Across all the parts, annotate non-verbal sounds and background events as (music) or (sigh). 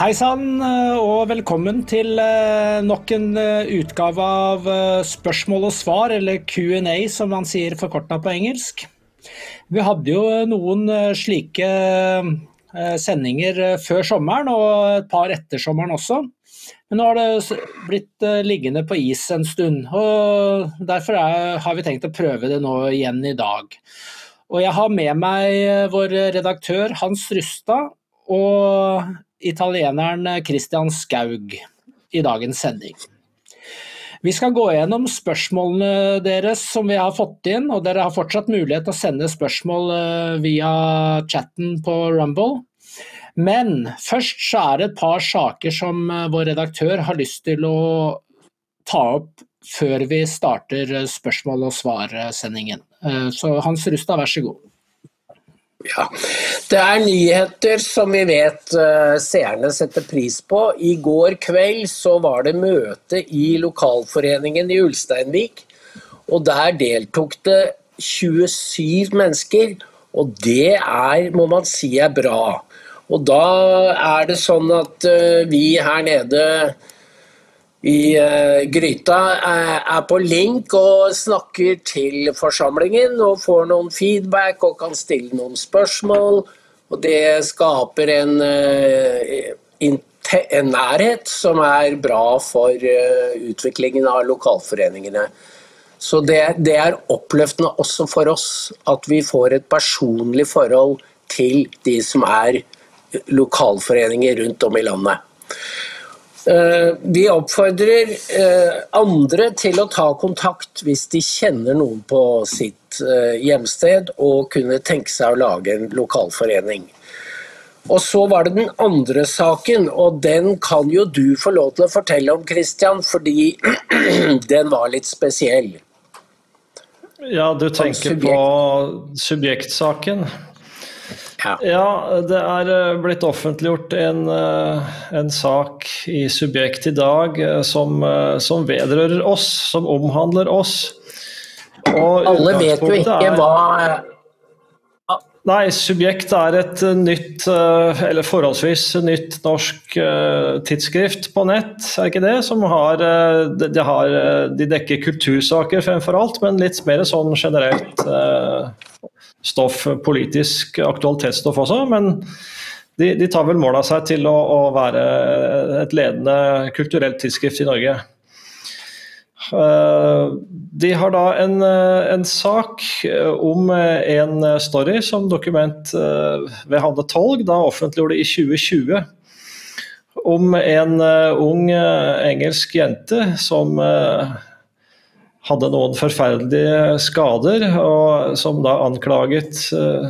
Hei sann, og velkommen til eh, nok en eh, utgave av eh, Spørsmål og svar, eller Q&A som man sier forkorta på engelsk. Vi hadde jo noen slike sendinger før sommeren, og et par etter sommeren også. Men nå har det blitt liggende på is en stund, og derfor er, har vi tenkt å prøve det nå igjen i dag. Og jeg har med meg vår redaktør Hans Rustad og italieneren Christian Skaug i dagens sending. Vi skal gå gjennom spørsmålene deres som vi har fått inn, og dere har fortsatt mulighet til å sende spørsmål eh, via chatten på Rumble. Men først så er det et par saker som eh, vår redaktør har lyst til å ta opp før vi starter eh, spørsmål og svar-sendingen. Så Hans Rustad, vær så god. Ja. Det er nyheter som vi vet uh, seerne setter pris på. I går kveld så var det møte i lokalforeningen i Ulsteinvik. Og der deltok det 27 mennesker. Og det er, må man si er bra. Og da er det sånn at uh, vi her nede i uh, Gryta er, er, på link og snakker til forsamlingen og får noen feedback og kan stille noen spørsmål. Og det skaper en, uh, en nærhet som er bra for utviklingen av lokalforeningene. Så det, det, er oppløftende også for oss at vi får et personlig forhold til de som er lokalforeninger rundt om i landet. Eh, vi oppfordrer eh, andre til å ta kontakt hvis de kjenner noen på sitt eh, hjemsted og kunne tenke seg å lage en lokalforening. Og Så var det den andre saken, og den kan jo du få lov til å fortelle om, Christian, fordi (clears throat) den var litt spesiell. Ja, du tenker på subjektsaken? Ja. ja. det er eh, blitt offentliggjort en, eh, en, sak i Subjekt i dag eh, som, som, vedrører oss, som omhandler oss. Og Alle vet jo ikke er, hva Nei, Subjekt er et nytt, eller forholdsvis nytt norsk tidsskrift på nett, er ikke det? Som har, de, har, de dekker kultursaker fremfor alt, men litt mer sånn generelt stoff, politisk aktualitetsstoff også. Men de, de tar vel mål av seg til å, å, være et ledende kulturelt tidsskrift i Norge. Uh, de har da en, en, sak om en story som Dokument uh, ved Hanne Tolg da offentliggjorde i 2020. Om en ung engelsk jente som hadde noen forferdelige skader, og som da anklaget eh,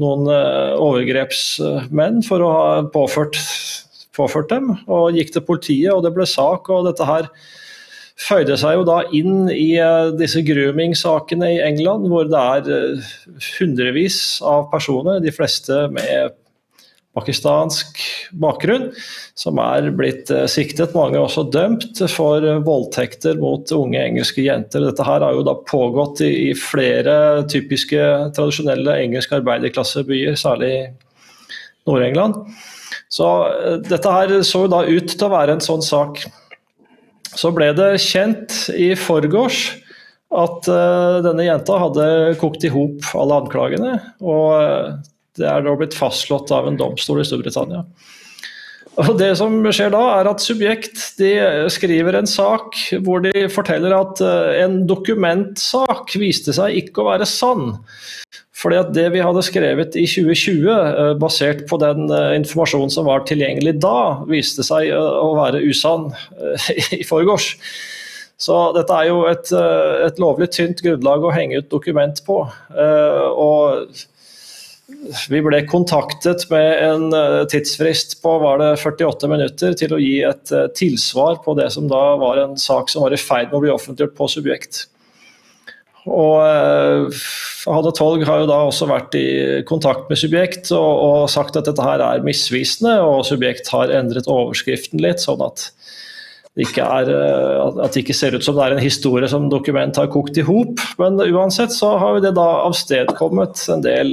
noen eh, overgrepsmenn for å ha påført, påført, dem. Og gikk til politiet, og det ble sak. og dette her føyde seg jo da inn i eh, disse grooming-sakene i England, hvor det er hundrevis av personer, de fleste med pakistansk bakgrunn, som er blitt eh, siktet, mange også dømt for voldtekter mot unge engelske jenter. Dette her har jo da pågått i, flere typiske tradisjonelle engelske arbeiderklassebyer, særlig Nord-England. Så eh, dette her så jo da ut til å være en sånn sak. Så ble det kjent i forgårs at uh, denne jenta hadde kokt i hop alle anklagene. og det er da blitt fastslått av en domstol i Storbritannia. Og Det som skjer da, er at Subjekt skriver en sak hvor de forteller at eh, en dokumentsak viste seg ikke å være sann. Fordi at Det vi hadde skrevet i 2020, eh, basert på den eh, informasjonen som var tilgjengelig da, viste seg å være usann (laughs) i forgårs. Så dette er jo et, et lovlig tynt grunnlag å henge ut dokument på. Og vi ble kontaktet med en eh, tidsfrist på var det 48 minutter til å gi et eh, tilsvar på det som da var en sak som var i ferd med å bli offentliggjort på Subjekt. Og Hadde Tolg har jo da også vært i kontakt med Subjekt og, og, sagt at dette her er misvisende, og Subjekt har endret overskriften litt, sånn at det ikke, er, at det ikke ser ut som det er en historie som dokument har kokt i hop. Men uansett så har det da avstedkommet en del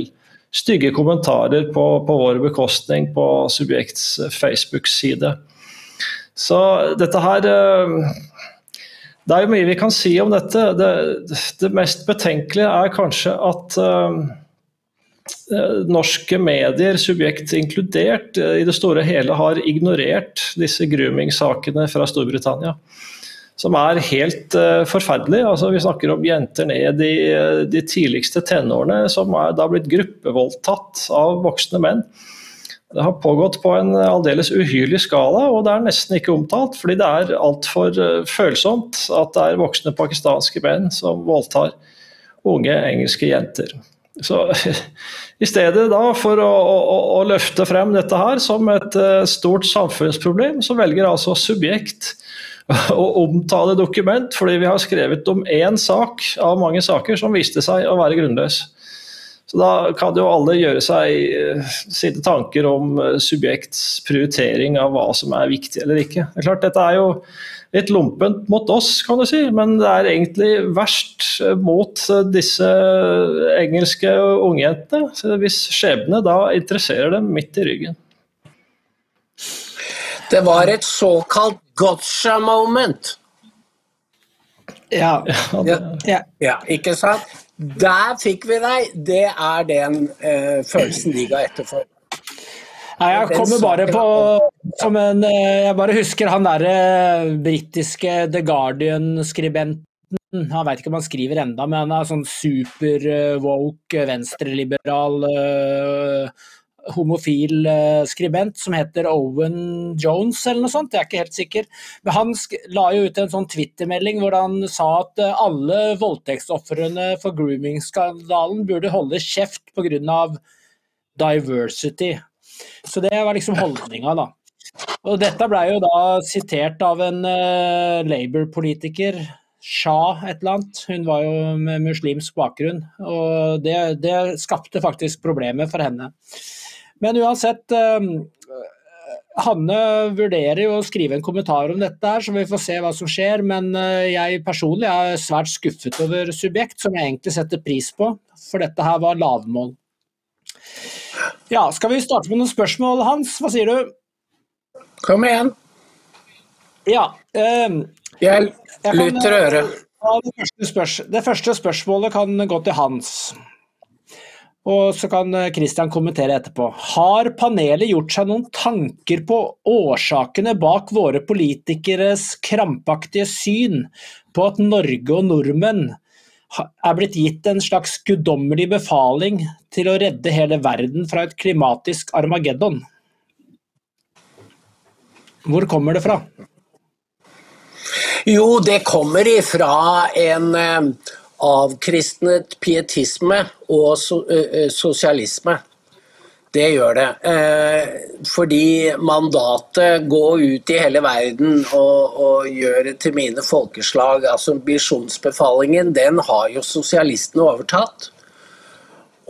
stygge kommentarer på, på vår bekostning på Subjekts Facebook-side. Så dette her Det er jo mye vi kan si om dette. Det, det mest betenkelige er kanskje at norske medier, subjekt inkludert, i det store hele har ignorert disse grooming-sakene fra Storbritannia som er helt uh, forferdelig. Altså, vi snakker om jenter ned i uh, de tidligste tenårene som er da blitt gruppevoldtatt av voksne menn. Det har pågått på en aldeles uhyrlig skala, og det er nesten ikke omtalt. Fordi det er altfor uh, følsomt at det er voksne pakistanske menn som voldtar unge engelske jenter. Så (laughs) I stedet da for å, å, å løfte frem dette her som et stort samfunnsproblem, så velger altså subjekt (laughs) å omtale dokument fordi vi har skrevet om én sak av mange saker som viste seg å være grunnløs. Så Da kan jo alle gjøre seg eh, sine tanker om eh, subjekts prioritering av hva som er viktig eller ikke. Det er klart Dette er jo litt lompent mot oss, kan du si, men det er egentlig verst eh, mot disse engelske ungjentene. Hvis skjebne da interesserer dem midt i ryggen. Det var et såkalt gotcha moment. Ja. ja. ja. Ikke sant? Der fikk vi deg. Det er den uh, følelsen de ga etter for. Nei, jeg kommer bare på som en eh, Jeg bare husker han derre eh, britiske The Guardian-skribenten. Han veit ikke om han skriver enda, men han er sånn super woke, venstreliberal uh, homofil eh, skribent som heter Owen Jones eller noe sånt, jeg er ikke helt sikker. Men han la jo ut en sånn Twitter-melding hvor han sa at eh, alle voldtektsofrene for grooming-skandalen burde holde kjeft pga. diversity. Så det var liksom holdninga, da. Og dette ble jo da sitert av en uh, Labour-politiker, Shah et eller annet. Hun var jo med muslimsk bakgrunn, og det, det skapte faktisk problemer for henne. Men uansett, ehm, Hanne vurderer jo å skrive en kommentar om dette, her, så vi får se hva som skjer. Men eh, jeg personlig er svært skuffet over Subjekt, som jeg egentlig setter pris på. For dette her var lavmål. Ja, skal vi starte med noen spørsmål, Hans? Hva sier du? Kom igjen. Ja. Um, jeg lytter øret. Det første, det første spørsmålet kan gå til Hans. Og så kan eh, Christian kommentere etterpå. Har panelet gjort seg noen tanker på årsakene bak våre politikeres krampaktige syn på at Norge og nordmenn er blitt gitt en slags guddommelig befaling til å redde hele verden fra et klimatisk armageddon? Hvor kommer det fra? Jo, det kommer ifra en eh, avkristnet pietisme og sosialisme. Det gjør det. Eh, fordi mandatet gå ut i hele verden og, og gjøre det til mine folkeslag, altså misjonsbefalingen, den har jo sosialistene overtatt.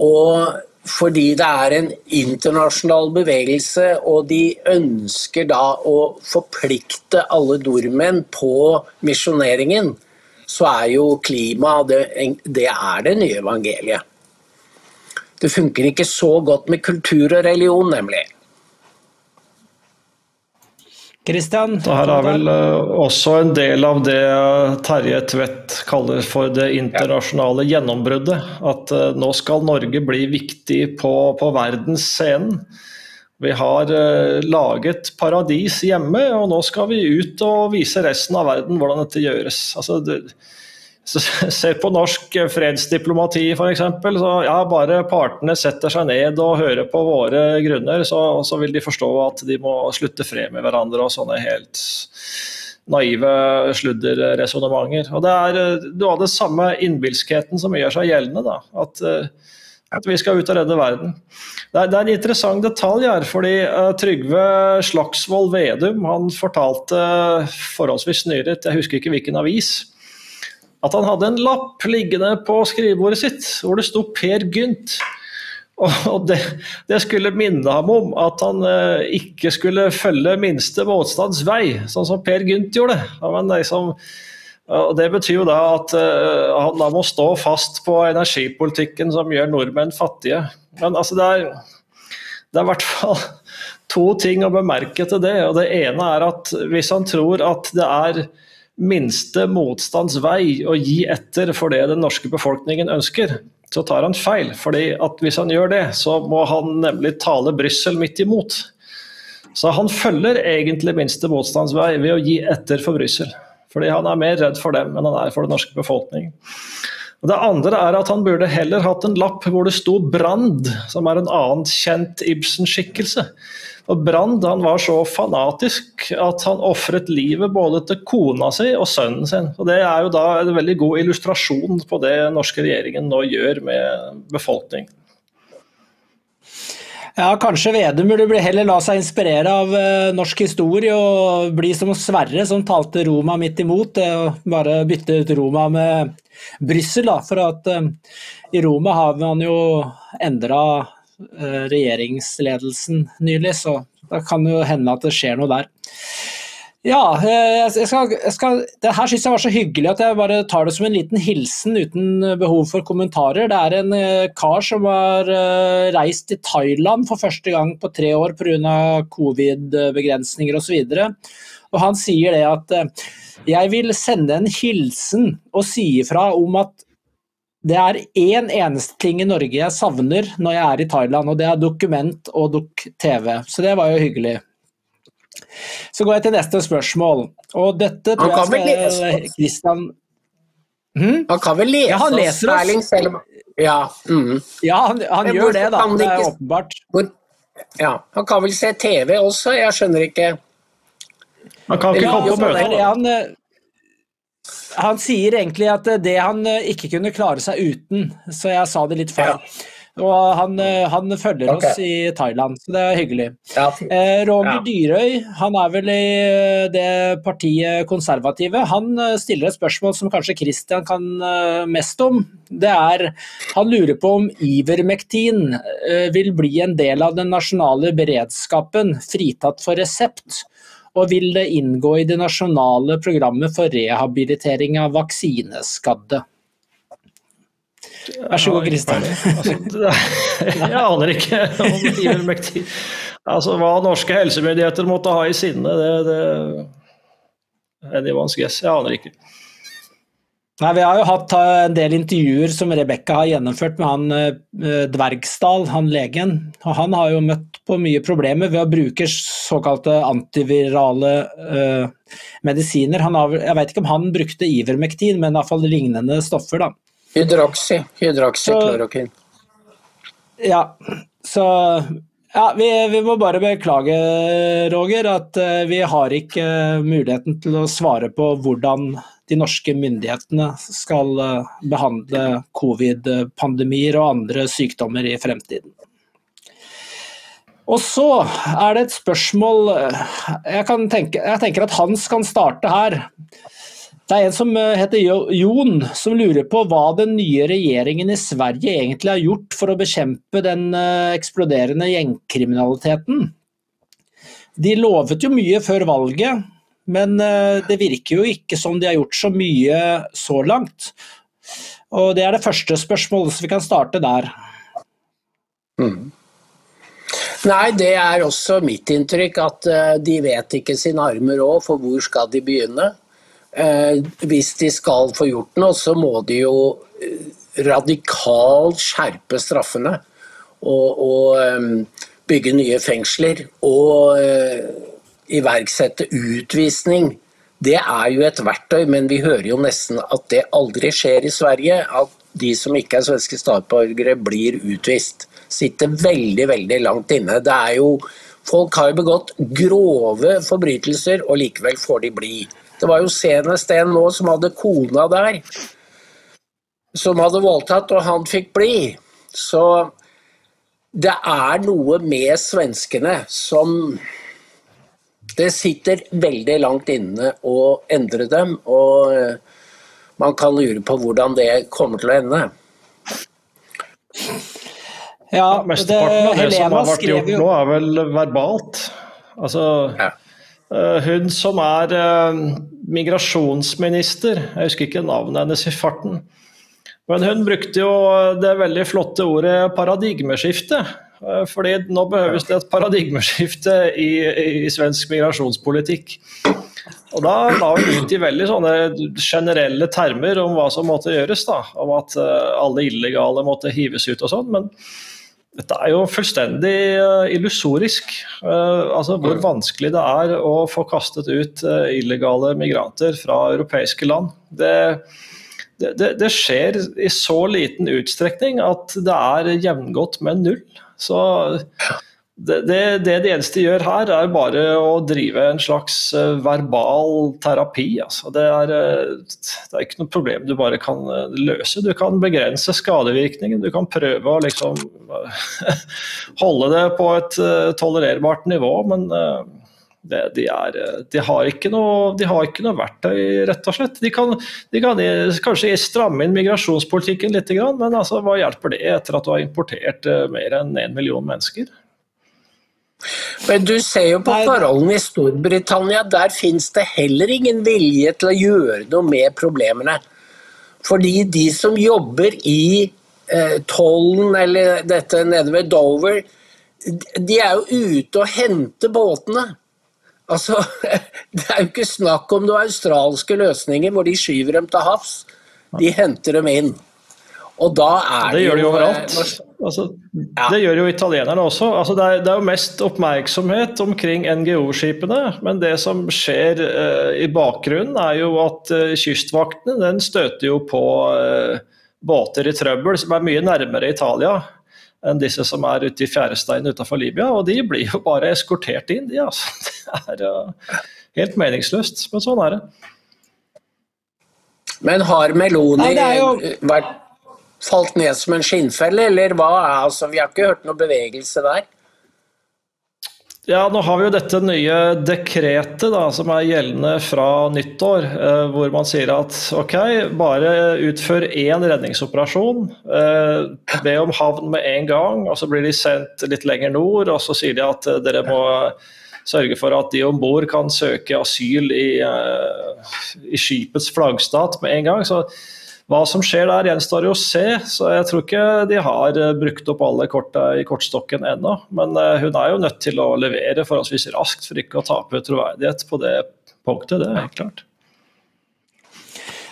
Og fordi det er en internasjonal bevegelse, og de ønsker da å forplikte alle nordmenn på misjoneringen, så er jo klima det, det er det nye evangeliet. Det funker ikke så godt med kultur og religion, nemlig. Kristian? Det her er vel uh, også en del av det Terje Tvedt kaller for det internasjonale gjennombruddet. At uh, nå skal Norge bli viktig på, på verdensscenen. Vi har uh, laget paradis hjemme, og nå skal vi ut og vise resten av verden hvordan dette gjøres. Altså, det, (laughs) se på norsk fredsdiplomati f.eks. Ja, bare partene setter seg ned og hører på våre grunner, så, så, vil de forstå at de må slutte fred med hverandre og sånne helt naive sludderresonnementer. Og det er eh, noe av den samme innbilskheten som gjør seg gjeldende. da, at at vi skal ut og redde verden. Det er, det er en interessant detalj her, fordi uh, Trygve Slagsvold Vedum han fortalte uh, forholdsvis nylig, jeg husker ikke hvilken avis, at han hadde en lapp liggende på skrivebordet sitt hvor det sto Per Gynt. Og det, det, skulle minne ham om at han uh, ikke skulle følge minste motstands vei, sånn som Per Gynt gjorde. Han liksom, Og Det betyr jo da at uh, han da må stå fast på energipolitikken som gjør nordmenn fattige. Men altså det er, det i hvert fall to ting å bemerke til det. og Det ene er at hvis han tror at det er minste motstands vei å gi etter for det den norske befolkningen ønsker, så tar han feil. fordi at Hvis han gjør det, så må han nemlig tale Brussel midt imot. Så han følger egentlig minste motstands vei ved å gi etter for Brussel. Fordi han er mer redd for dem enn han er for den norske befolkningen. Det andre er at han burde heller hatt en lapp hvor det sto 'Brand', som er en annen kjent Ibsen-skikkelse. Og Brand han var så fanatisk at han ofret livet både til kona si og sønnen sin. Og Det er jo da en veldig god illustrasjon på det norske regjeringen nå gjør med befolkningen. Ja, kanskje Vedum burde heller la seg inspirere av uh, norsk historie og bli som Sverre, som talte Roma midt imot. Og bare bytte ut Roma med Brussel, for at uh, i Roma har man jo endra regjeringsledelsen nylig, så da kan det jo hende at det skjer noe der. Ja, eh, jeg skal, jeg skal, det her syns jeg var så hyggelig at jeg bare tar det som en liten hilsen uten behov for kommentarer. Det er en eh, kar som har eh, reist til Thailand for første gang på tre år pga. covid-begrensninger osv. Og han sier det at jeg vil sende en hilsen og si ifra om at det er én eneste ting i Norge jeg savner når jeg er i Thailand, og det er dokument og dukk-TV. Så det var jo hyggelig. Så går jeg til neste spørsmål. Og dette tror jeg skal Kristian hmm? Han kan vel lese ja, han leser oss, Erling, selv om Ja, mm. ja han, han gjør det, da. Det er åpenbart. Hvor, ja, han kan vel se TV også, jeg skjønner ikke Han kan ikke komme på møte? Han, eh, han sier egentlig at det han eh, ikke kunne klare seg uten, så jeg sa det litt feil. Ja. Og han, eh, han følger okay. oss i Thailand, så det er hyggelig. Ja. Eh, Roger ja. Dyrøy, han er vel i eh, det partiet konservative. Han eh, stiller et spørsmål som kanskje Christian kan mest om. Det er, Han lurer på om Ivermektin vil bli en del av den nasjonale beredskapen, fritatt for resept. Og vil det inngå i det nasjonale programmet for rehabilitering av vaksineskadde? Vær så god, Kristian. Altså, jeg aner ikke om ivermektin Altså, hva norske helsemyndigheter måtte ha i sinne, det, det Anyone's guess. Jeg aner ikke. Nei, Vi har jo hatt eh, en del intervjuer som Rebekka har gjennomført med han eh, Dvergsdal, han legen. og Han har jo møtt på mye problemer ved å bruke såkalte antivirale uh, medisiner. Har, jeg vet ikke om han brukte ivermektin, men iallfall lignende stoffer. da. Hydroxy. Hydroxyklorokin. Ja, så ja, vi, vi, må bare beklage, Roger, at uh, vi har ikke uh, muligheten til å svare på hvordan de norske myndighetene skal uh, behandle covid-pandemier og andre sykdommer i fremtiden. Og så er det et spørsmål jeg, tenke, jeg tenker at Hans kan starte her. Det er en som eh, heter Jon, som lurer på hva den nye regjeringen i Sverige egentlig har gjort for å bekjempe den eh, eksploderende gjengkriminaliteten. De lovet jo mye før valget, men eh, det virker jo ikke som de har gjort så mye så langt. Og Det er det første spørsmålet, så vi kan starte der. Mm. Nei, det er også mitt inntrykk at de vet ikke sine armer òg, for hvor skal de begynne? Eh, hvis de skal få gjort noe, så må de jo eh, radikalt skjerpe straffene. Og, og eh, bygge nye fengsler. Og iverksette utvisning. Det er jo et verktøy, men vi hører jo nesten at det aldri skjer i Sverige. At de som ikke er svenske statsborgere, blir utvist. Sitter veldig, veldig langt inne. Det er jo Folk har jo begått grove forbrytelser, og likevel får de bli. Det var jo senest en nå som hadde kona der, som hadde voldtatt, og han fikk bli. Så det er noe med svenskene som Det sitter veldig langt inne å endre dem, og man kan lure på hvordan det kommer til å ende. Ja, Mesteparten av det Helena som har vært gjort nå, er vel verbalt. Altså, ja. Eh, hun som er eh, migrasjonsminister, jeg husker ikke navnet hennes i farten. Men hun brukte jo det veldig flotte ordet paradigmeskifte. Eh, fordi nå behøves det et paradigmeskifte i, i svensk migrasjonspolitikk. Og Da la hun ut i veldig sånne generelle termer om hva som måtte gjøres. da, Om at eh, alle illegale måtte hives ut og sånn. Men dette er jo fullstendig uh, illusorisk. Uh, altså Hvor vanskelig det er å få kastet ut uh, illegale migranter fra europeiske land. Det, det, det, skjer i så liten utstrekning at det er jevngodt med null. Så det, det, det, de eneste gjør her, er bare å drive en slags uh, verbal terapi. Altså. Det, er, uh, det, er, ikke noe problem du bare kan uh, løse. Du kan begrense skadevirkningen. Du kan prøve å liksom (laughs) holde det på et tolererbart nivå, men de, er, de, har noe, de, har ikke noe, verktøy, rett og slett. De kan, de kan kanskje stramme inn migrasjonspolitikken litt, men altså, hva hjelper det etter at du har importert mer enn én million mennesker? Men du ser jo på forholdene i Storbritannia, der finnes det heller ingen vilje til å gjøre noe med problemene. Fordi de som jobber i eh, tollen eller dette nede ved Dover, de er jo ute og henter båtene. Altså, (laughs) Det er jo ikke snakk om noen australske løsninger hvor de skyver dem til havs. De henter dem inn. Og da er det, gjør de jo overalt. Altså, ja. Det gjør jo italienerne også. Altså, det, er, det, er, jo mest oppmerksomhet omkring NGO-skipene. Men det som skjer uh, i bakgrunnen, er jo at uh, kystvaktene den støter jo på uh, båter i trøbbel som er mye nærmere Italia enn disse som er ute i fjæresteinen utenfor Libya. Og de blir jo bare eskortert inn, de altså. (laughs) Det er helt meningsløst, men sånn er det. Men har Meloni Nei, jo... vært falt ned som en skinnfelle, eller hva? Altså, vi har ikke hørt noe bevegelse der. Ja, nå har vi jo dette nye dekretet da, som er gjeldende fra nyttår, eh, hvor man sier at ok, bare utfør én redningsoperasjon. Eh, be om havn med en gang, og så blir de sendt litt lenger nord. Og så sier de at eh, dere må sørge for at de om bord kan søke asyl i, i skipets flaggstat med en gang. Så hva som skjer der, gjenstår jo å se. Så jeg tror ikke de har eh, brukt opp alle korta i kortstokken ennå. Men eh, hun er jo nødt til å levere forholdsvis raskt for ikke å tape troverdighet på det punktet. Det er helt klart.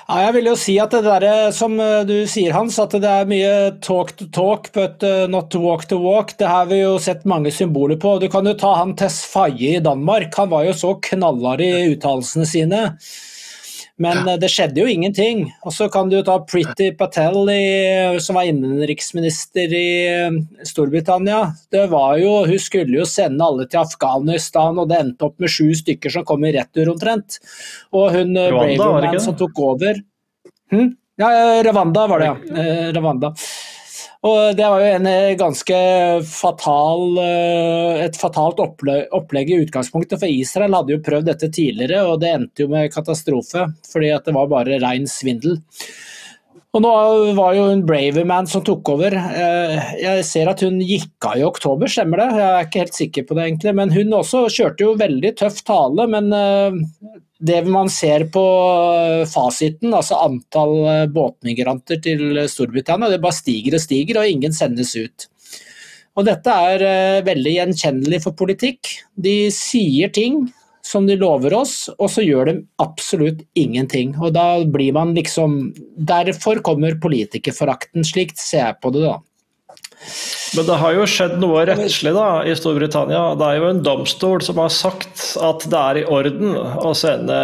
Ja, jeg vil jo si at det der, eh, som du sier Hans, at det er mye talk to talk, but not walk to walk. Det har vi jo sett mange symboler på. Du kan jo ta han Tess Faye i Danmark. Han var jo så knallhard i uttalelsene sine. Men ja. Eh, det skjedde jo ingenting. Og så kan du ta Pretty Patel, i, som var innenriksminister i eh, Storbritannia. Det var jo, Hun skulle jo sende alle til Afghanistan, og det endte opp med sju stykker som kom i retur omtrent. Og hun Rwanda, Braverman som tok over hm? Ja, Rwanda var det, ja. Rwanda. Og det var jo en eh, ganske fatal, eh, et fatalt opplegg i utgangspunktet, for Israel hadde jo prøvd dette tidligere, og det endte jo med katastrofe, fordi at det var bare rein svindel. Og nå var jo hun Braverman som tok over. Eh, jeg ser at hun gikk av i oktober, stemmer det? Jeg er ikke helt sikker på det egentlig. Men hun også kjørte jo veldig tøff tale. Men det man ser på eh, fasiten, altså antall båtmigranter til Storbritannia, det bare stiger og stiger, og ingen sendes ut. Og dette er veldig gjenkjennelig for politikk. De sier ting, som de lover oss, og så gjør de absolutt ingenting. Og da blir man liksom Derfor kommer politikerforakten. Slikt ser jeg på det, da. Men det har jo skjedd noe rettslig da, i Storbritannia. Det er jo en domstol som har sagt at det er i orden å sende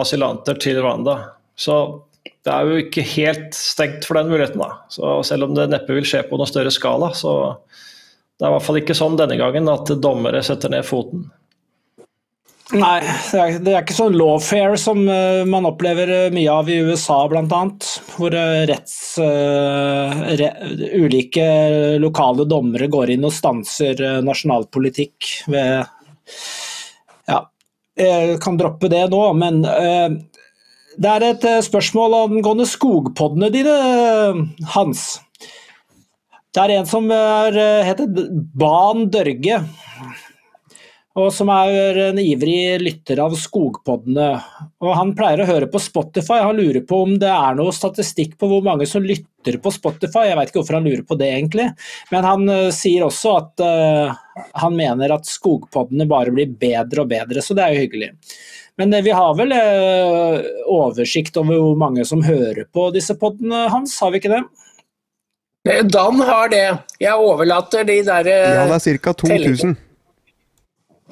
asylanter til Rwanda. Så det er jo ikke helt stengt for den muligheten. da. Så selv om det neppe vil skje på noe større skala, så det er i hvert fall ikke sånn denne gangen at dommere setter ned foten. Nei, det er, det er, ikke sånn lawfare som uh, man opplever eh, mye av i USA bl.a. Hvor uh, retts, uh, re, ulike lokale dommere går inn og stanser nasjonal politikk ved Ja, jeg kan droppe det nå, men det er et spørsmål angående skogpoddene dine, Hans. Det er en som er, heter Ban Dørge. Og som er en ivrig lytter av Skogpoddene. Og han pleier å høre på Spotify. Han lurer på om det er noe statistikk på hvor mange som lytter på Spotify. Jeg vet ikke hvorfor han lurer på det, egentlig. Men han uh, sier også at uh, han mener at Skogpoddene bare blir bedre og bedre, så det er jo hyggelig. Men uh, vi har vel oversikt over hvor mange som hører på disse poddene hans, har vi ikke det? Dan har det. Jeg overlater de der Ja, det er ca. 2000.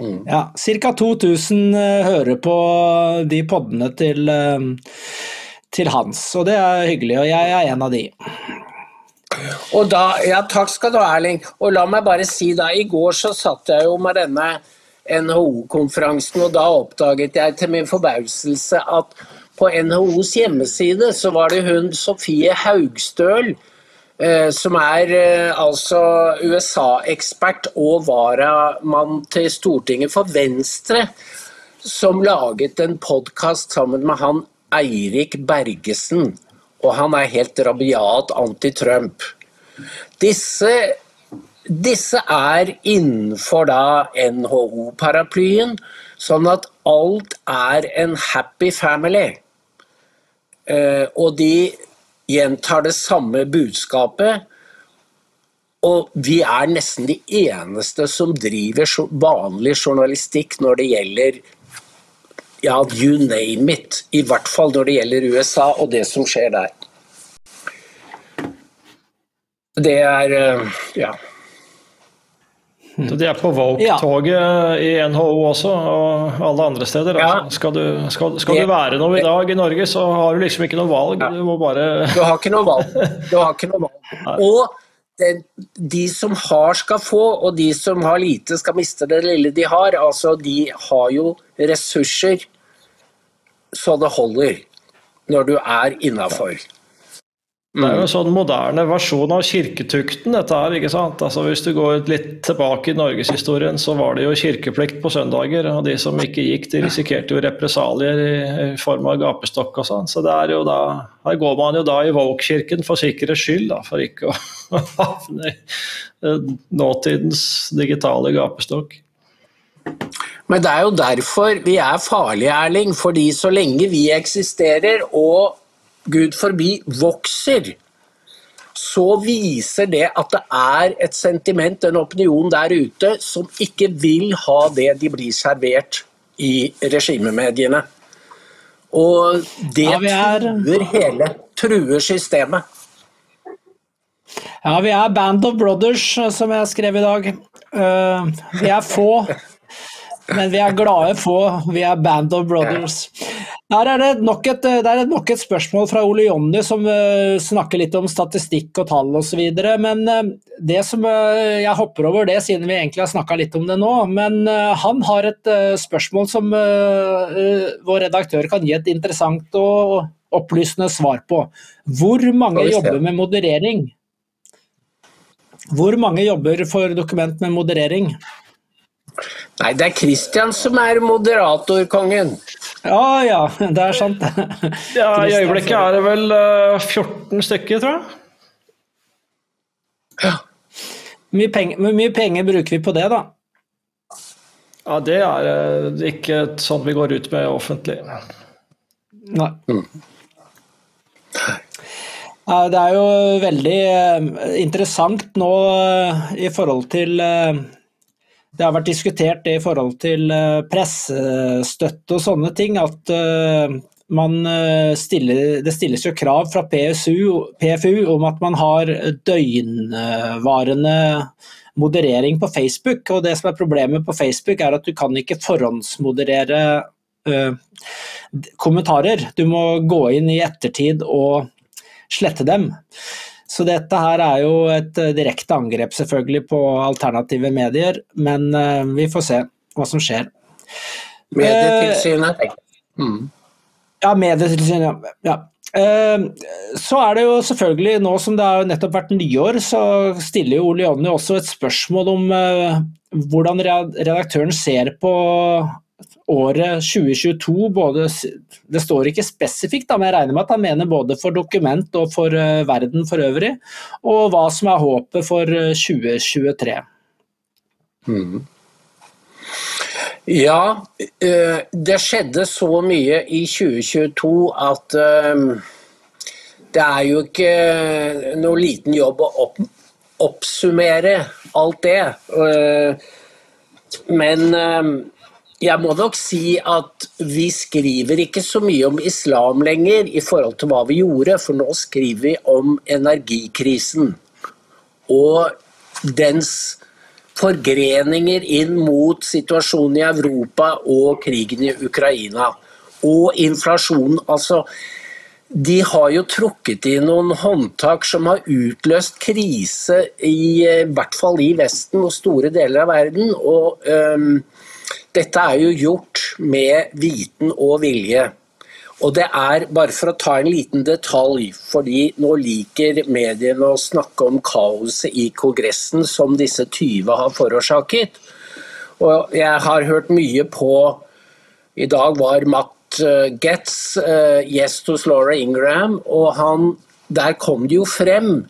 Mm. Ja, Ca. 2000 uh, hører på de podene til, uh, til Hans, og det er hyggelig. Og jeg er en av de. Og da, ja, Takk skal du ha, Erling. Og la meg bare si da, I går så satt jeg jo med denne NHO-konferansen, og da oppdaget jeg til min forbauselse at på NHOs hjemmeside så var det hun Sofie Haugstøl Eh, som er eh, altså USA-ekspert og varamann til Stortinget for Venstre, som laget en podkast sammen med han Eirik Bergesen. Og han er helt rabiat anti-Trump. Disse, disse er innenfor da NHO-paraplyen, sånn at alt er en happy family. Eh, og de gjentar det samme budskapet. Og vi er nesten de eneste som driver vanlig journalistikk når det gjelder ja, you name it. I hvert fall når det gjelder USA og det som skjer der. Det er eh, ja. Så de er på Vogue-toget ja. i NHO også, og alle andre steder. Ja. Altså. Skal, du, skal, skal du, være noe i dag i Norge, så har du liksom ikke noe valg. Du må bare Du har ikke noe valg. Du har ikke noe valg. (laughs) Og det, de som har, skal få, og de som har lite, skal miste det lille de har. Altså, de har jo ressurser så det holder når du er innafor. Det er jo en sånn moderne versjon av kirketukten, dette her. ikke sant? Altså Hvis du går litt tilbake i norgeshistorien, så var det jo kirkeplikt på søndager. Og de som ikke gikk, de risikerte jo represalier i, i form av gapestokk og sånn. Så det er jo da Her går man jo da i Woke-kirken for sikkerhets skyld, da, for ikke å (laughs) havne i eh, nåtidens digitale gapestokk. Men det er jo derfor vi er farlige, Erling. Fordi så lenge vi eksisterer og Gud forbi, vokser, så viser det at det er et sentiment, en opinion der ute, som ikke vil ha det de blir servert i regimemediene. Og det ja, er... truer hele truer systemet. Ja, vi er Band of Brothers, som jeg skrev i dag. Uh, vi er få, men vi er glade få. Vi er Band of Brothers. Her er det nok et, det er nok et spørsmål fra Ole Jonny som uh, snakker litt om statistikk og tall osv. Men uh, det som uh, jeg hopper over det, siden vi egentlig har snakka litt om det nå. Men han har et spørsmål som vår redaktør kan gi et interessant og opplysende svar på. Hvor mange jobber med moderering? Hvor mange jobber for dokument med moderering? Nei, det er Kristian som er moderatorkongen. Ja ja, det er sant. (laughs) ja, I øyeblikket er det vel 14 eh, stykker, tror jeg. Ja. Hvor mye, penger, mye penger bruker vi på det, da? Ja, Det er eh, ikke sånn vi går ut med offentlig. Nei. Mm. Det er jo veldig eh, interessant nå i forhold til det har vært diskutert i forhold til eh, pressestøtte og sånne ting, at eh, eh, stiller, det stilles jo krav fra PSU, PFU om at man har døgnvarende moderering på Facebook. og Det som er problemet på Facebook, er at du kan ikke forhåndsmoderere kommentarer. Du må gå inn i ettertid og slette dem. Så dette her er jo et eh, direkte angrep selvfølgelig på alternative medier, men uh, vi får se hva som skjer. Medietilsynet. Mm. Ja, Medietilsynet, ja. Så er det jo selvfølgelig, nå som det har nettopp vært nyår, så stiller jo Ole Jonny også et spørsmål om hvordan redaktøren ser på året 2022 både, Det står ikke spesifikt, men jeg regner med at han mener både for dokument og for uh, verden for øvrig. Og hva som er håpet for 2023. Mm. Ja, eh, det skjedde så mye i 2022 at eh, det er jo ikke noe liten jobb å opp, oppsummere alt det. Eh, Men eh, jeg må nok si at vi skriver ikke så mye om islam lenger i forhold til hva vi gjorde, for nå skriver vi om energikrisen og dens forgreninger inn mot situasjonen i Europa og krigen i Ukraina. Og inflasjonen. Altså, de har jo trukket i noen håndtak som har utløst krise, i, i hvert fall i Vesten og store deler av verden. Og øhm, dette er jo gjort med viten og vilje. Og det er, bare for å ta en liten detalj, fordi nå liker mediene å snakke om kaoset i Kongressen som disse 20 har forårsaket. Og jeg har hørt mye på I dag var Matt eh, Getz uh, gjest hos Laura Ingram, og han, der kom det jo frem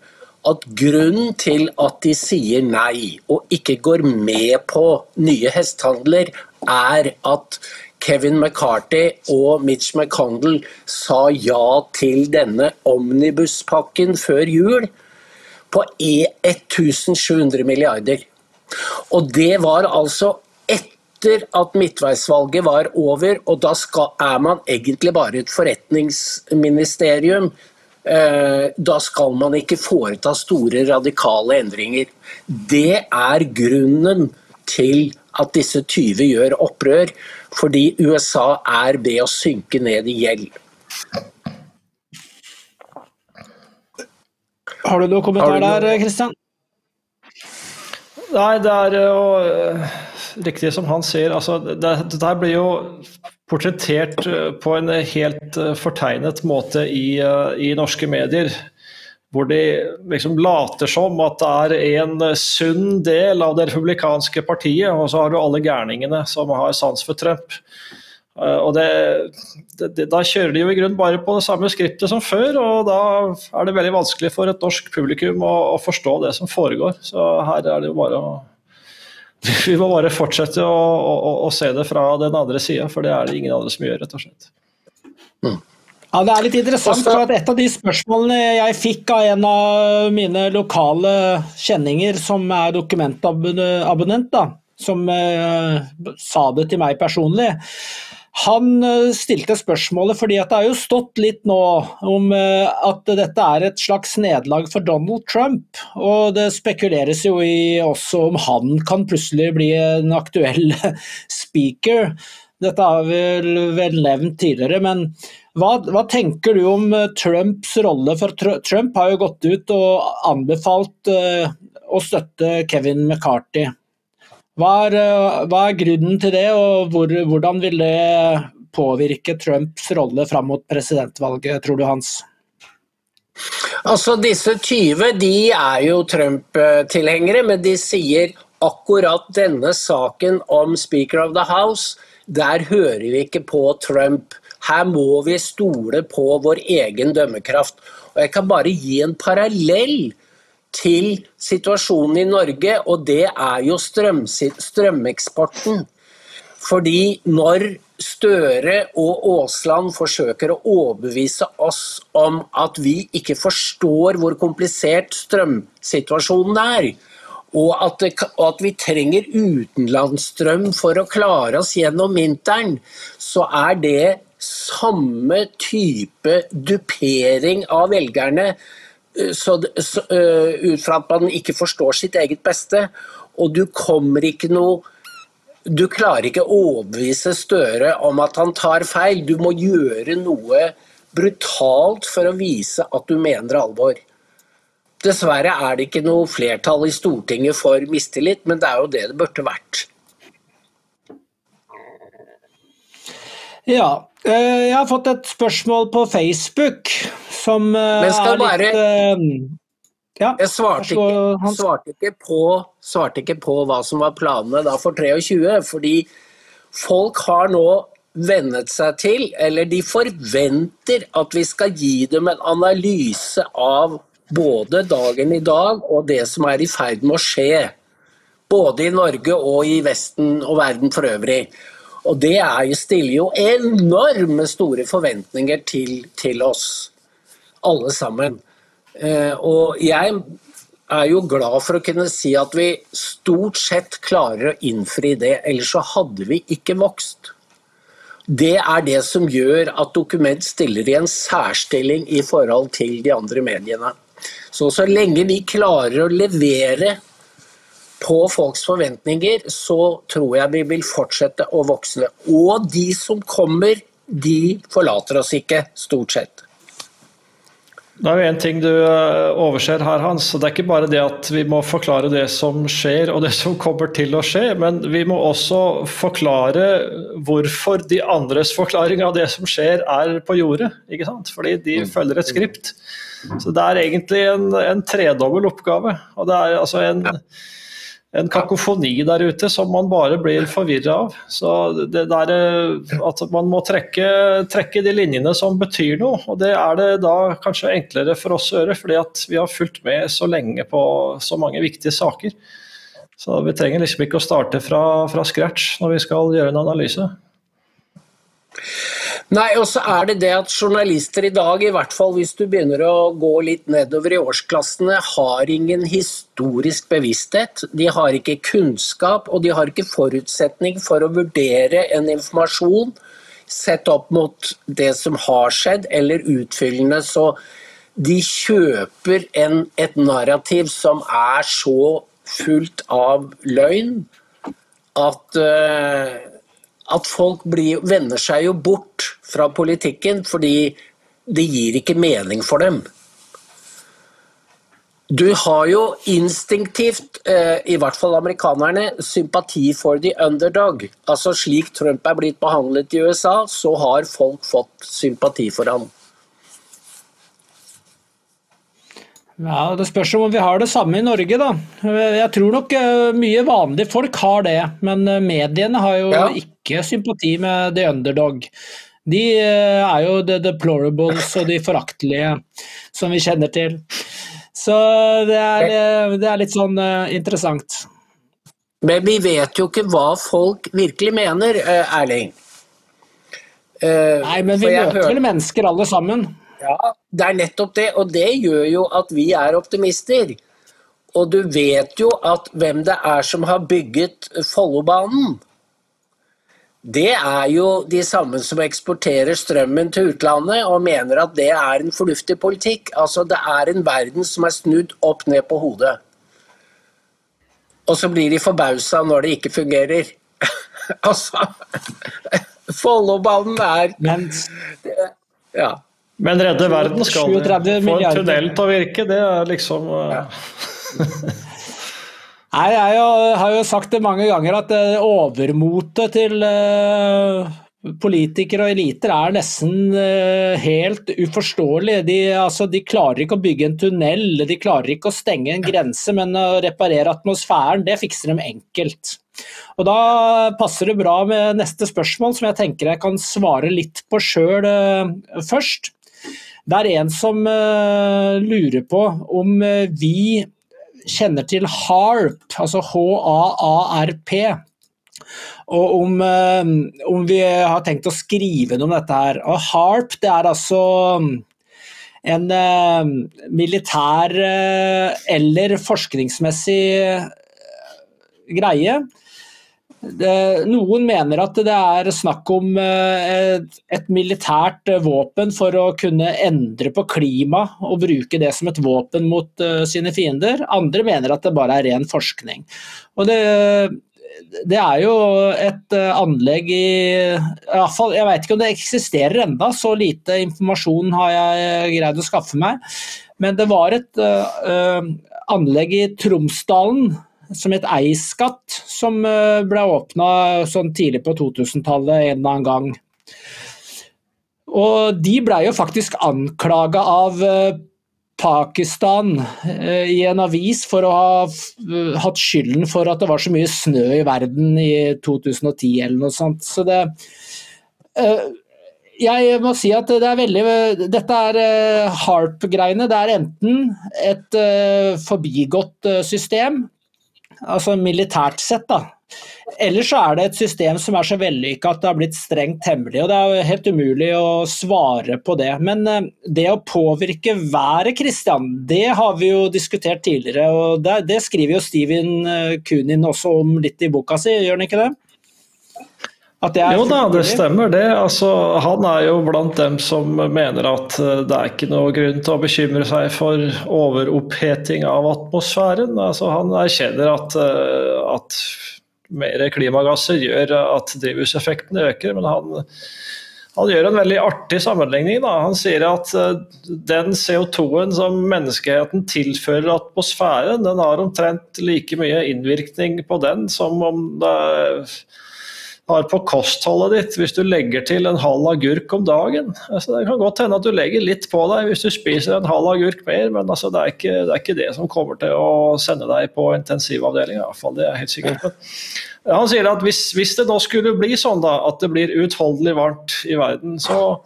at grunnen til at de sier nei og ikke går med på nye hestehandler, er at Kevin McCarthy og Mitch McConnell sa ja til denne omnibuspakken før jul på 1700 milliarder. Og det var altså etter at midtveisvalget var over, og da skal, er man egentlig bare et forretningsministerium. Eh, da skal man ikke foreta store radikale endringer. Det er grunnen til at disse 20 gjør opprør, fordi USA er ved å synke ned i gjeld. Har du noen kommentar der, Kristian? Nei, det er jo øh, riktig som han sier. Altså, det, det der blir jo portrettert øh, på en helt øh, fortegnet måte i, i norske medier hvor de liksom later som at det er en sunn del av det republikanske partiet, og så har du alle gærningene som har sans for Trump. Eh, og det, det, Da kjører de jo i grunnen bare på det samme skriptet som før, og da er det veldig vanskelig for et norsk publikum å, å forstå det som foregår. Så her er det jo bare å (laughs) Vi må bare fortsette å, å, å se det fra den andre sida, for det er det ingen andre som gjør, rett og slett. Mm. Ja, Det er litt interessant, for at et av de spørsmålene jeg fikk av en av mine lokale kjenninger som er dokumentabonnent, da, som uh, sa det til meg personlig. Han uh, stilte spørsmålet fordi at det har jo stått litt nå om uh, at dette er et slags nederlag for Donald Trump. Og det spekuleres jo i også om han kan plutselig bli en aktuell (laughs) speaker. Dette har vi vel nevnt tidligere, men hva, hva, tenker du om eh, Trumps rolle? For Trump har jo gått ut og anbefalt uh, å støtte Kevin McCarthy. Hva er, uh, hva er grunnen til det, og hvor, hvordan vil det påvirke Trumps rolle fram mot presidentvalget, tror du, Hans? Altså, Disse 20 de er jo Trump-tilhengere, men de sier akkurat denne saken om Speaker of the House, der hører vi ikke på Trump. Her må vi stole på vår egen dømmekraft. Og Jeg kan bare gi en parallell til situasjonen i Norge, og det er jo strøm, strømeksporten. Fordi når Støre og Aasland forsøker å overbevise oss om at vi ikke forstår hvor komplisert strømsituasjonen er, og at, det, og at, vi trenger utenlandsstrøm for å klare oss gjennom vinteren, så er det samme type dupering av velgerne eh, så, så, uh, ut fra at man ikke forstår sitt eget beste. Og du kommer ikke noe Du klarer ikke å overbevise Støre om at han tar feil. Du må gjøre noe brutalt for å vise at du mener alvor. Dessverre er det ikke noe flertall i Stortinget for mistillit, men det er jo det det burde vært. Ja, Eh, jeg har fått et spørsmål på Facebook som eh, er litt bare, eh, ja, Jeg svarte ikke, svarte, ikke på, svarte ikke, på, hva som var planene da for 23, fordi folk har nå vennet seg til, eller de forventer at vi skal gi dem en analyse av både dagen i dag og det som er i ferd med å skje. Både i Norge og i Vesten og verden for øvrig. Og det er stiller jo enorme store forventninger til, til oss, alle sammen. Eh, og jeg er jo glad for å kunne si at vi stort sett klarer å innfri det, ellers så hadde vi ikke vokst. Det er det som gjør at Dokument stiller i en særstilling i forhold til de andre mediene. Så så lenge vi klarer å levere på folks forventninger, så tror jeg vi vil fortsette å vokse. Og de som kommer, de forlater oss ikke, stort sett. Det er jo en ting du eh, overser her, Hans. Det er ikke bare det at vi må forklare det som skjer og det som kommer til å skje, men vi må også forklare hvorfor de andres forklaring av det som skjer, er på jordet. ikke sant? Fordi de mm. følger et skript. Så det er egentlig en, en tredobbel oppgave. og det er altså en en kakofoni der ute som man bare blir forvirra av. Så det der eh, at man må trekke, trekke, de linjene som betyr noe, og det er det da kanskje enklere for oss å gjøre, fordi at vi har fulgt med så lenge på så mange viktige saker. Så vi trenger liksom ikke å starte fra, fra scratch når vi skal gjøre en analyse. Nei, og så er det det at journalister i dag, i hvert fall hvis du begynner å gå litt nedover i årsklassene, har ingen historisk bevissthet. De har ikke kunnskap, og de har ikke forutsetning for å vurdere en informasjon sett opp mot det som har skjedd, eller utfyllende. Så de kjøper en, et narrativ som er så fullt av løgn at uh, at folk blir, vender seg jo bort fra politikken fordi det gir ikke mening for dem. Du har jo instinktivt, eh, i hvert fall amerikanerne, sympati for the underdog. Altså Slik Trump er blitt behandlet i USA, så har folk fått sympati for ham. Ja, Det spørs om vi har det samme i Norge, da. Jeg tror nok eh, mye vanlige folk har det, men eh, mediene har jo ja. ikke sympati med the underdog. De eh, er jo the deplorables og de foraktelige som vi kjenner til. Så det er, det er litt sånn interessant. Men vi vet jo ikke hva folk virkelig mener, Erling. Nei, men vi møter vel mennesker alle sammen. Ja, det er nettopp det, og det gjør jo at vi er optimister. Og du vet jo at hvem det er som har bygget Follobanen. Det er jo de samme som eksporterer strømmen til utlandet og mener at det er en fornuftig politikk. Altså det er en verden som er snudd opp ned på hodet. Og så blir de forbausa når det ikke fungerer. (laughs) altså Follobanen er Men, (laughs) Ja. Men redde verden skal vi. Få en tunnel til å virke, det er liksom ja. (laughs) Nei, Jeg har jo sagt det mange ganger at eh, overmotet til eh, politikere og eliter er nesten eh, helt uforståelig. De, altså, de, klarer ikke å bygge en tunnel, de klarer ikke å stenge en grense, men å reparere atmosfæren, det fikser de enkelt. Og Da passer det bra med neste spørsmål, som jeg tenker jeg kan svare litt på sjøl først. Det er en som uh, lurer på om uh, vi kjenner til HARP, altså H-A-A-R-P. Og om, uh, om, vi har tenkt å skrive noe om dette her. Og HARP det er altså en militær eller forskningsmessig greie det, noen mener at det er snakk om eh, et, et, militært eh, våpen for å kunne endre på klima og bruke det som et våpen mot uh, sine fiender. Andre mener at det bare er ren forskning. Og det, det er jo et anlegg i, i fall, Jeg vet ikke om det eksisterer enda, så lite informasjon har jeg greid å skaffe meg. Men det var et uh, anlegg i Tromsdalen som het Eiskatt, som eh, ble åpna sånn tidlig på 2000-tallet en eller annen gang. Og de ble jo faktisk anklaga av eh, Pakistan eh, i en avis for å ha hatt skylden for at det var så mye snø i verden i 2010 eller noe sånt. Så det jeg må si at det er veldig Dette er HARP-greiene. Det er enten et forbigått system altså militært sett, da. Ellers så er det et system som er så vellykka at det har blitt strengt hemmelig. og Det er jo helt umulig å svare på det. Men eh, det å påvirke været, Kristian, det har vi jo diskutert tidligere. og Det, det skriver jo Steven eh, Kunin også om litt i boka si, gjør han ikke det? Jo da, det stemmer det. Altså, han er jo blant dem som mener at eh, det er ikke noe grunn til å bekymre seg for overoppheting av atmosfæren. Altså, han erkjenner at, at mer klimagasser gjør at drivhuseffekten øker. Men han, han, gjør en veldig artig sammenligning. Da. Han sier at eh, den CO2-en som menneskeheten tilfører atmosfæren, den har omtrent like mye innvirkning på den som om det har på kostholdet ditt hvis du legger til en halv agurk om dagen. Altså, det kan godt hende at du legger litt på deg hvis du spiser en halv agurk mer, men altså, det, er ikke, det, er ikke, det som kommer til å sende deg på intensivavdeling. I hvert fall, det er jeg helt sikker på. Han sier at hvis, hvis, det nå skulle bli sånn da, at det blir uutholdelig varmt i verden, så,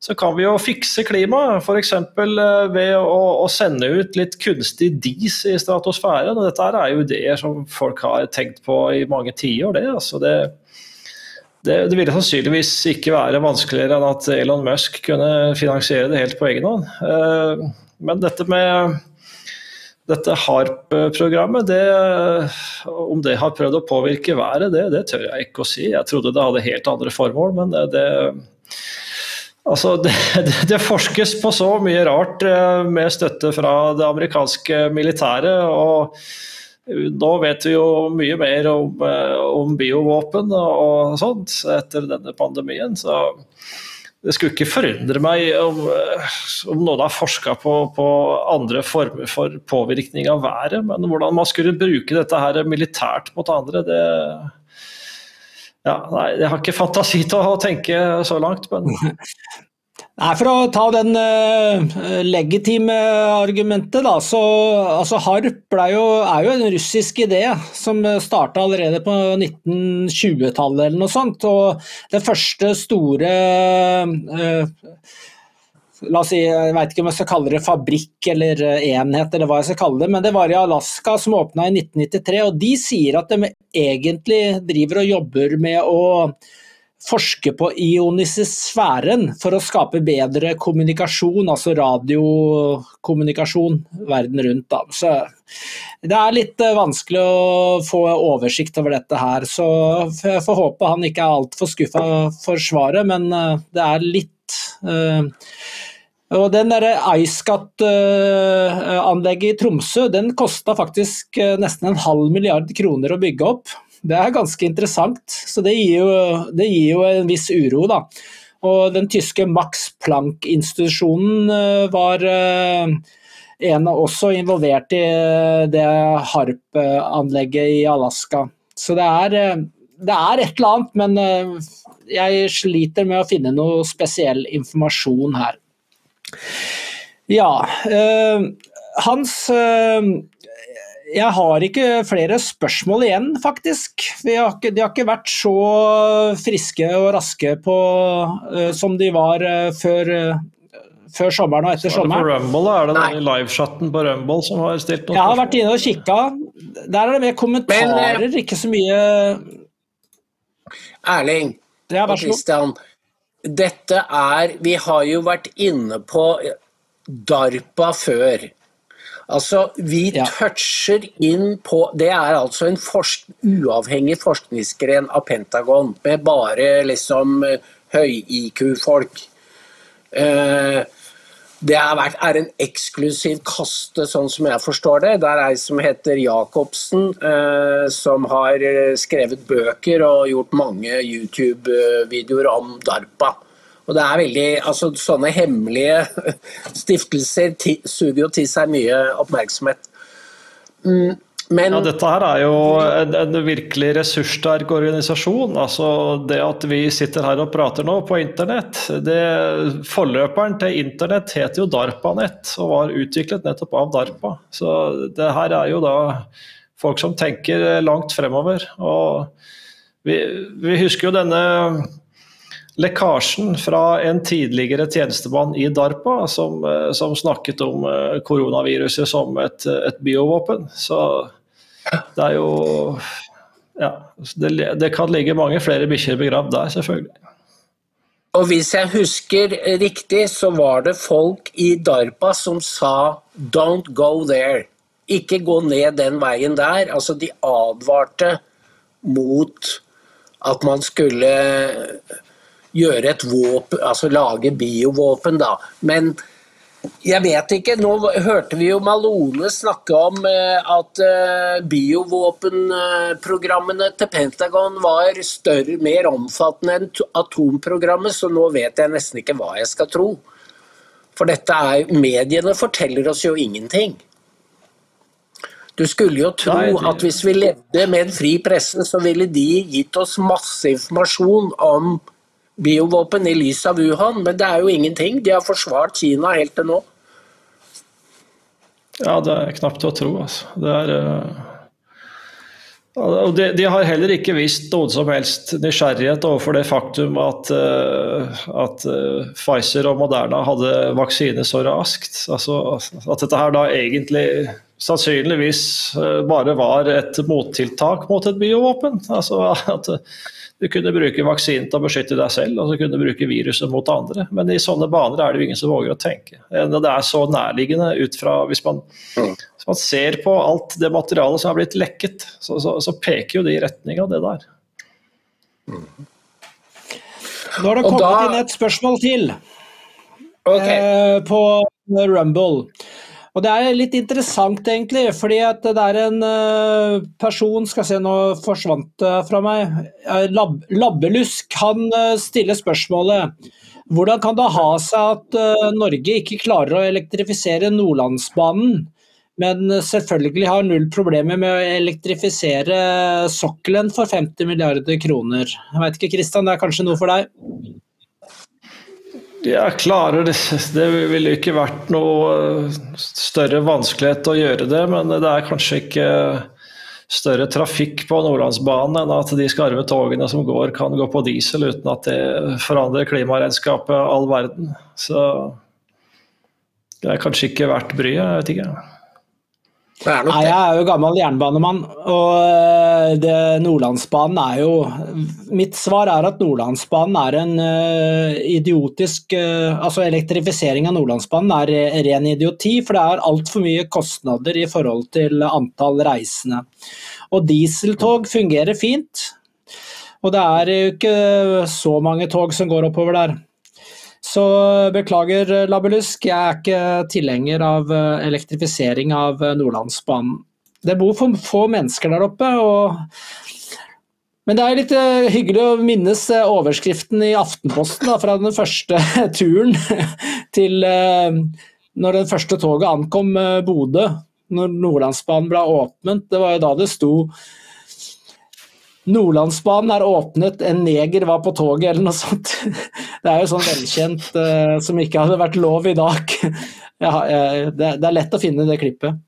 så kan vi jo fikse klimaet. F.eks. Eh, ved å, å, sende ut litt kunstig dis i stratosfæren. og Dette er jo ideer som folk har tenkt på i mange tiår. Det, altså det, det, det, ville sannsynligvis ikke være vanskeligere enn at Elon Musk kunne finansiere det helt på egen hånd. Eh, men dette med dette HARP-programmet, det, om det har prøvd å påvirke været, det, det, tør jeg ikke å si. Jeg trodde det hadde helt andre formål, men det, altså det, forskes på så mye rart eh, med støtte fra det amerikanske militæret. og nå vet vi jo mye mer om, eh, om biovåpen og sånt etter denne pandemien. så det skulle ikke forundre meg om, eh, om noen har forska på, på, andre former for påvirkning av været, men hvordan man skulle bruke dette her militært mot andre, det ja, nei, Jeg har ikke fantasi til å tenke så langt, men (laughs) Nei, For å ta den uh, legitime argumentet, da, så altså HARP jo, er jo en russisk idé som starta allerede på 1920-tallet eller noe sånt. Og det første store uh, La oss si, jeg vet ikke om jeg skal kalle det fabrikk eller enhet, eller hva jeg skal kalle det, men det var i Alaska som åpna i 1993. og De sier at de egentlig driver og jobber med å forske på ionisesfæren for å skape bedre kommunikasjon, altså radiokommunikasjon verden rundt. Da. Så det er litt eh, vanskelig å få oversikt over dette her, så jeg får håpe han ikke er altfor skuffa for svaret, men eh, det er litt uh, og den IceCat-anlegget i Tromsø den kosta faktisk nesten en halv milliard kroner å bygge opp. Det er ganske interessant, så det gir jo, det gir jo en viss uro, da. Og den tyske Max Planck-institusjonen eh, var eh, en også involvert i eh, det HARP-anlegget i Alaska. Så det er, det er et eller annet, men jeg sliter med å finne noe spesiell informasjon her. Ja, Hans jeg har ikke flere spørsmål igjen, faktisk. Har ikke, de har ikke vært så friske og raske på, uh, som de var uh, før, uh, før, sommeren og etter sommeren. Er det på Rumble, er det den livechatten på Rumble som har stilt noen Jeg har vært inne og kikka. Der er det mer kommentarer, Men, ikke så mye Erling og Christian, dette er Vi har jo vært inne på DARPA før. Altså, Vi ja. toucher inn på Det er altså en forsk, uavhengig forskningsgren av Pentagon, med bare liksom eh, høy-IQ-folk. Eh, det vært, er en eksklusiv kaste, sånn som jeg forstår det. Det er ei som heter Jacobsen, eh, som har skrevet bøker og gjort mange YouTube-videoer om DARPA. Og det er veldig, altså Sånne hemmelige (laughs) stiftelser suger jo til seg mye oppmerksomhet. Mm, men, ja, dette her er jo en, en, virkelig ressurssterk organisasjon. altså Det at vi sitter her og prater nå på internett det, Forløperen til internett heter jo DARPANET og var utviklet nettopp av DARPA. Så det her er jo da folk som tenker langt fremover. og vi, vi husker jo denne lekkasjen fra en tidligere tjenestemann i DARPA som, eh, som snakket om eh, koronaviruset som et, et biovåpen. Så Det er jo Ja. Det, det kan ligge mange flere bikkjer begravd der, selvfølgelig. Og hvis jeg husker riktig, så var det folk i DARPA som sa 'don't go there'. Ikke gå ned den veien der. Altså, de advarte mot at man skulle gjøre et våpen, altså lage biovåpen, da. Men jeg vet ikke. Nå hørte vi jo Malone snakke om eh, at eh, biovåpenprogrammene til Pentagon var større, mer omfattende enn atomprogrammet, så nå vet jeg nesten ikke hva jeg skal tro. For dette er Mediene forteller oss jo ingenting. Du skulle jo tro at hvis vi levde med en fri presse, så ville de gitt oss masse informasjon om biovåpen i lys av Wuhan, men det er jo ingenting. De har forsvart Kina helt til nå. Ja, det er knapt å tro, altså. Det er uh... de, de har heller ikke vist noen som helst nysgjerrighet overfor det faktum at, eh, at eh, Pfizer og Moderna hadde vaksine så raskt. Altså, at dette her da egentlig sannsynligvis bare var et mottiltak mot et biovåpen. Altså at du kunne bruke vaksinen til å beskytte deg selv, og så kunne du bruke viruset mot andre. Men i sånne baner er det jo ingen som våger å tenke. Det er så nærliggende ut fra Hvis man, hvis man ser på alt det materialet som er blitt lekket, så, så, så peker jo det i retning av det der. Nå har det kommet da- inn et spørsmål til okay. eh, på Rumble. Og det er litt interessant, egentlig, fordi at det er en eh, person Skal se, nå forsvant det fra meg. Eh, Lab, Labbelusk. Han eh, stiller spørsmålet hvordan kan det ha seg at Norge ikke klarer å elektrifisere Nordlandsbanen, men selvfølgelig har null problemer med å elektrifisere sokkelen for 50 milliarder kroner? Jeg vet ikke, Kristian, det er kanskje noe for deg? Jeg klarer det. Det ville ikke vært noe eh, større vanskelighet å gjøre det, men det er kanskje ikke større trafikk på Nordlandsbanen enn at de skarve togene som går, kan gå på diesel uten at det forandrer klimaregnskapet all verden. Så det er kanskje ikke verdt bryet, jeg vet ikke. Nei, jeg er jo gammel jernbanemann, og øh, det, Nordlandsbanen er jo Mitt svar er at Nordlandsbanen er en uh, idiotisk uh, Altså elektrifisering av Nordlandsbanen er ren idioti, for det er altfor mye kostnader i forhold til antall reisende. Og dieseltog fungerer fint, og det er jo ikke så mange tog som går oppover der. Så beklager, Labbelusk, jeg er ikke tilhenger av eh, elektrifisering av eh, Nordlandsbanen. Det bor for få mennesker der oppe, men det er litt eh, hyggelig å minnes overskriften i Aftenposten da, fra den første (laughs) turen til når den første toget ankom Bodø, når Nordlandsbanen ble åpnet. Det var jo da det sto Nordlandsbanen er åpnet, en neger var på toget, eller noe sånt. (laughs) Det er jo sånn velkjent uh, som ikke hadde vært lov i dag. (laughs) Ja, uh, det, det er lett å finne det klippet.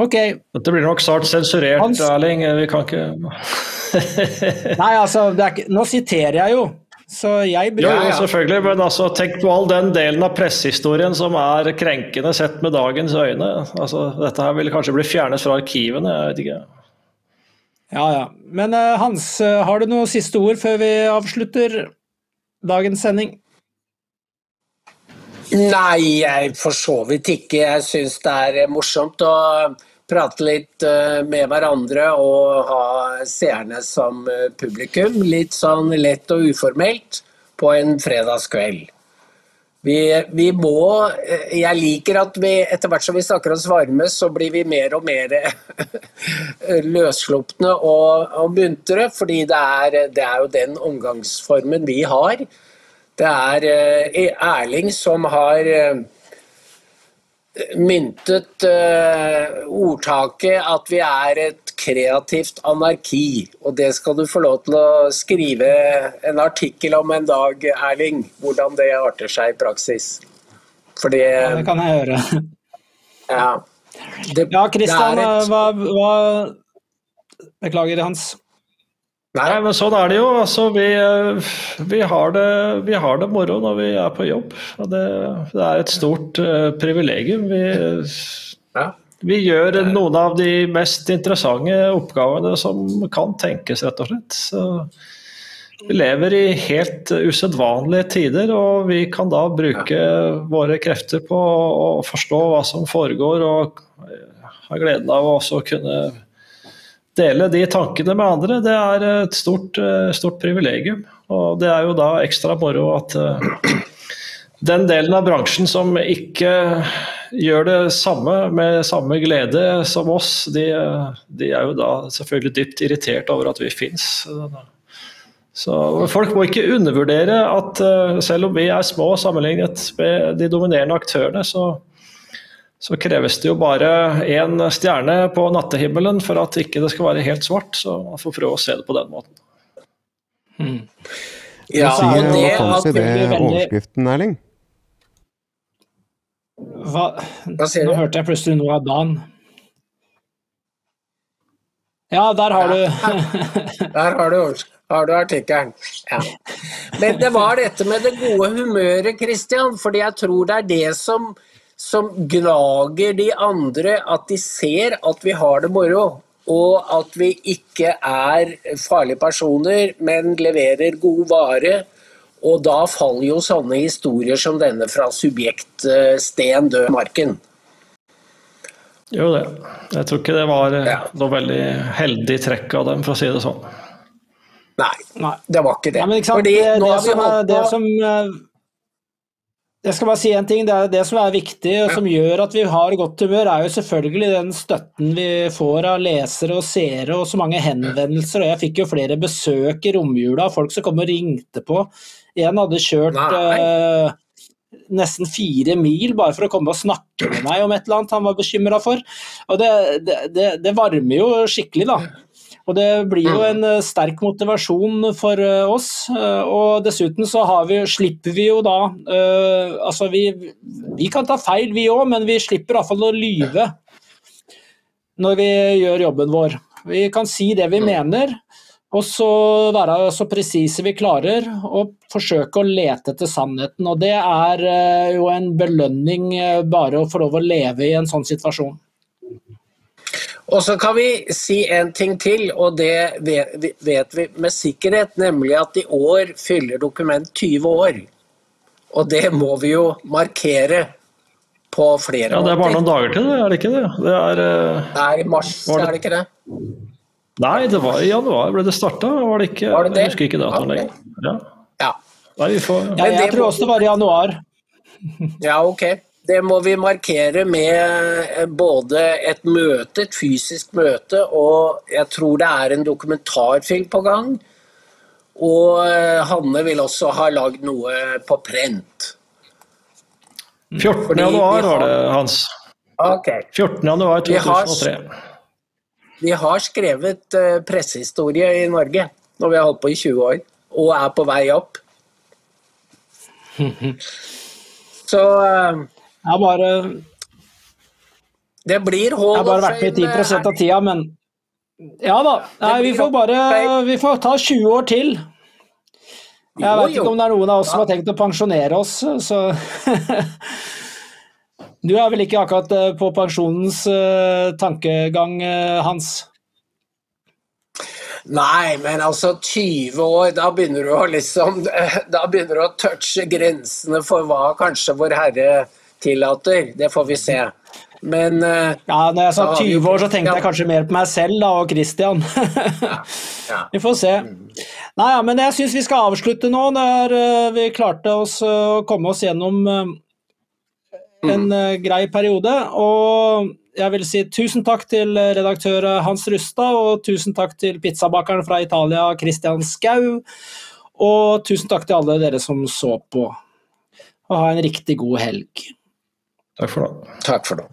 Ok. Dette blir nok snart sensurert, Hans- Erling. Vi kan ikke (laughs) Nei, altså, det ikke, nå siterer jeg jo, så jeg bryr jo, ja. selvfølgelig, men altså, tenk på all den delen av pressehistorien som er krenkende sett med dagens øyne. Altså, dette her vil kanskje bli fjernet fra arkivene, jeg vet ikke. Ja, ja. Men eh, Hans, eh, har du noen siste ord før vi avslutter dagens sending? Nei, jeg for så vidt ikke. Jeg syns det er eh, morsomt å prate litt med hverandre og ha seerne som publikum. Litt sånn lett og uformelt på en fredagskveld. Vi, vi må eh, Jeg liker at vi etter hvert som vi snakker oss varme, så blir vi mer og mer løsslupne og, og muntre, fordi det er, det er jo den omgangsformen vi har. Det er eh, Erling som har eh, myntet eh, ordtaket at vi er et kreativt anarki. Og det skal du få lov til å skrive en artikkel om en dag, Erling. Hvordan det arter seg i praksis. Fordi Ja, det kan jeg gjøre. (laughs) Ja. Det, Ja, Kristian, det er et- hva, hva Beklager, Hans. Nei, Nei, men sånn er det jo. Altså, vi, vi, har det, vi har det moro når vi er på jobb. Og det, det er et stort uh, privilegium. Vi, ja. Vi gjør noen av de mest interessante oppgavene som kan tenkes, rett og slett. Så vi lever i helt usedvanlige tider, og vi kan da bruke våre krefter på å forstå hva som foregår, og ha gleden av å også kunne dele de tankene med andre. Det er et stort, stort privilegium, og det er jo da ekstra moro at eh, den delen av bransjen som ikke gjør det samme med samme glede som oss, de, de er jo da selvfølgelig dypt irritert over at vi fins. Så folk må ikke undervurdere at eh, selv om vi er små sammenlignet med de dominerende aktørene, så, så kreves det jo bare én stjerne på nattehimmelen for at ikke det skal være helt svart. Så man får prøve å se det på den måten. Hmm. Ja, sier det hva at det veldig- overskriften, Erling? Hva, nå hørte jeg plutselig noe av Dan. Ja, der har du (laughs) Der har du, har du artikkelen. Ja. Men det var dette med det gode humøret, Christian. fordi jeg tror det er det som, som gnager de andre, at de ser at vi har det moro. Og at vi ikke er farlige personer, men leverer god vare. Og da faller jo sånne historier som denne fra subjekt eh, Sten død marken. Jo, det. Jeg tror ikke det var eh, Ja. noe veldig heldig trekk av dem, for å si det sånn. Nei, Nei. det var ikke det. Nei, men ikke sant? Fordi det, det, som er, det som eh, Jeg skal bare si en ting. Det, er, det som er viktig, og som gjør at vi har godt humør, er jo selvfølgelig den støtten vi får av lesere og seere, og så mange henvendelser. og Jeg fikk jo flere besøk i romjula, folk som kom og ringte på. En hadde kjørt eh, nesten fire mil bare for å komme og snakke med meg om et eller annet han var bekymra for. Og det, det, det, det varmer jo skikkelig, da. Og det blir jo en eh, sterk motivasjon for eh, oss. eh, Og dessuten så har vi, slipper vi jo da Altså vi, vi kan ta feil vi òg, men vi slipper iallfall å lyve når vi gjør jobben vår. Vi kan si det vi mener, og så være så presise vi klarer, og forsøke å lete etter sannheten. Og det er jo en belønning bare å få lov å leve i en sånn situasjon. Og så kan vi si en ting til, og det vet vi med sikkerhet, nemlig at i år fyller dokument 20 år. Og det må vi jo markere på flere Ja, Det er bare noen dager til det, er det ikke det? Det er Nei, er i mars, det- er det ikke det? Nei, det var i januar ble det starta, var det ikke? Var det det? Jeg husker ikke datoen Ok. lenger. Ja. Ja. Nei, vi får Ja, jeg tror også det var i januar. ja, ok. Det må vi markere med både et møte, et fysisk møte, og jeg tror det er en dokumentarfilm på gang. Og eh, Hanne vil også ha lagd noe på prent. 14. Fordi januar var det, Hans. Ok. 14. januar Vi har- 2003. Vi har skrevet eh, pressehistorie i Norge når vi har holdt på i 20 år, og er på vei opp. (laughs) Så eh, Jeg har bare, det blir jeg har bare vært med Fame, 10 av tida, men Ja da. Nei, vi får bare Vi får ta 20 år til. Jeg vet ikke om det er noen av oss som har tenkt å pensjonere oss, så (laughs) Du er vel ikke akkurat eh, på pensjonens eh, tankegang, eh, Hans? Nei, men altså 20 år, da begynner du å liksom (laughs) Da begynner du å touche grensene for hva kanskje Vår Herre tillater. Det får vi se. Men uh, Ja, når jeg sa Da har vi jo 20 år, så tenkte jeg kanskje mer på meg selv da, og Christian. (laughs) ja. Vi får se. Nei, ja, men jeg syns vi skal avslutte nå, når uh, vi klarte oss eh, å komme oss gjennom en eh, grei periode. Og jeg vil si tusen takk til redaktør Hans Rustad, og tusen takk til pizzabakeren fra Italia, Christian Skau. Og tusen takk til alle dere som så på. Og ha en riktig god helg. Takk for nå. Takk for nå.